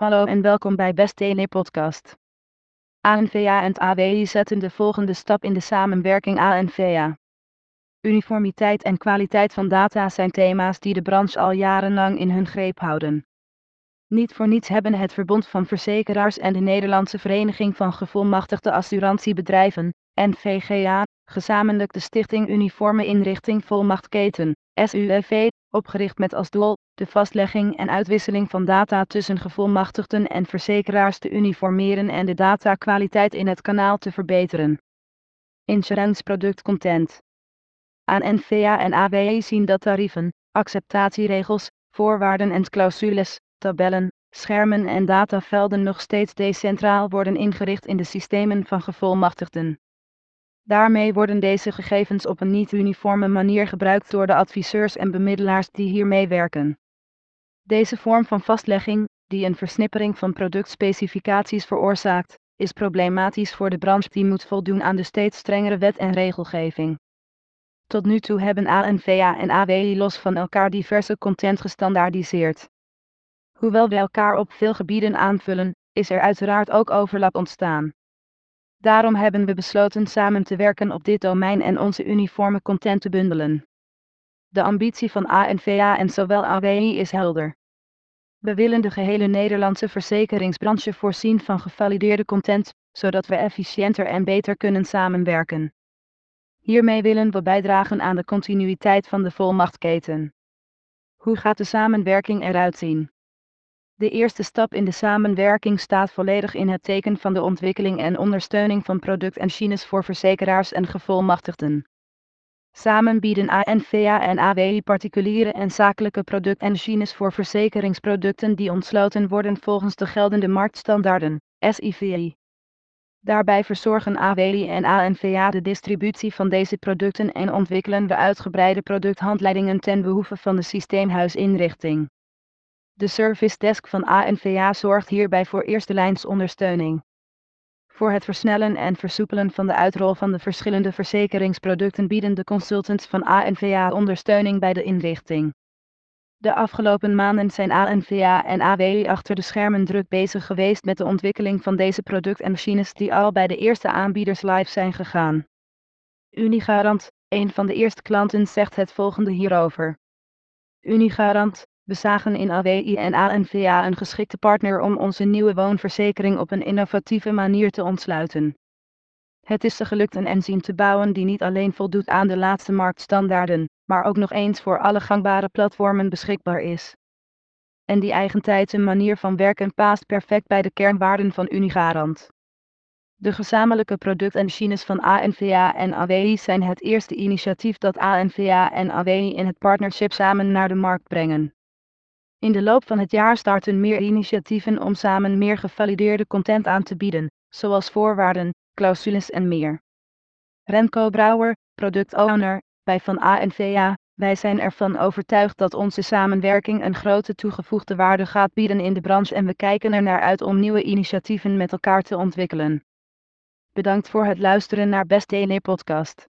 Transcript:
Hallo en welkom bij Best Tele Podcast. ANVA en AWI zetten de volgende stap in de samenwerking ANVA. Uniformiteit en kwaliteit van data zijn thema's die de branche al jarenlang in hun greep houden. Niet voor niets hebben het Verbond van Verzekeraars en de Nederlandse Vereniging van Gevolmachtigde Assurantiebedrijven, NVGA, gezamenlijk de Stichting Uniforme Inrichting Volmachtketen, SUEV, opgericht met als doel de vastlegging en uitwisseling van data tussen gevolmachtigden en verzekeraars te uniformeren en de datakwaliteit in het kanaal te verbeteren. Insurance Product Content Aan NVA en AWE zien dat tarieven, acceptatieregels, voorwaarden en clausules, tabellen, schermen en datavelden nog steeds decentraal worden ingericht in de systemen van gevolmachtigden. Daarmee worden deze gegevens op een niet-uniforme manier gebruikt door de adviseurs en bemiddelaars die hiermee werken. Deze vorm van vastlegging, die een versnippering van productspecificaties veroorzaakt, is problematisch voor de branche die moet voldoen aan de steeds strengere wet en regelgeving. Tot nu toe hebben ANVA en AWI los van elkaar diverse content gestandaardiseerd. Hoewel we elkaar op veel gebieden aanvullen, is er uiteraard ook overlap ontstaan. Daarom hebben we besloten samen te werken op dit domein en onze uniforme content te bundelen. De ambitie van ANVA en zowel AWI is helder. We willen de gehele Nederlandse verzekeringsbranche voorzien van gevalideerde content, zodat we efficiënter en beter kunnen samenwerken. Hiermee willen we bijdragen aan de continuïteit van de volmachtketen. Hoe gaat de samenwerking eruit zien? De eerste stap in de samenwerking staat volledig in het teken van de ontwikkeling en ondersteuning van productengines voor verzekeraars en gevolmachtigden. Samen bieden ANVA en AWI particuliere en zakelijke productengines voor verzekeringsproducten die ontsloten worden volgens de geldende marktstandaarden, SIVI. Daarbij verzorgen AWI en ANVA de distributie van deze producten en ontwikkelen we uitgebreide producthandleidingen ten behoeve van de systeemhuisinrichting. De service desk van ANVA zorgt hierbij voor eerste lijns ondersteuning. Voor het versnellen en versoepelen van de uitrol van de verschillende verzekeringsproducten bieden de consultants van ANVA ondersteuning bij de inrichting. De afgelopen maanden zijn ANVA en AWI achter de schermen druk bezig geweest met de ontwikkeling van deze product en machines die al bij de eerste aanbieders live zijn gegaan. Unigarant, een van de eerste klanten, zegt het volgende hierover. Unigarant, we zagen in AWI en ANVA een geschikte partner om onze nieuwe woonverzekering op een innovatieve manier te ontsluiten. Het is ze gelukt een enzym te bouwen die niet alleen voldoet aan de laatste marktstandaarden, maar ook nog eens voor alle gangbare platformen beschikbaar is. En die eigentijds manier van werken past perfect bij de kernwaarden van Unigarant. De gezamenlijke productengines van ANVA en AWI zijn het eerste initiatief dat ANVA en AWI in het partnership samen naar de markt brengen. In de loop van het jaar starten meer initiatieven om samen meer gevalideerde content aan te bieden, zoals voorwaarden, clausules en meer. Remco Brouwer, product owner bij Van ANVA, wij zijn ervan overtuigd dat onze samenwerking een grote toegevoegde waarde gaat bieden in de branche en we kijken er naar uit om nieuwe initiatieven met elkaar te ontwikkelen. Bedankt voor het luisteren naar Best Tele Podcast.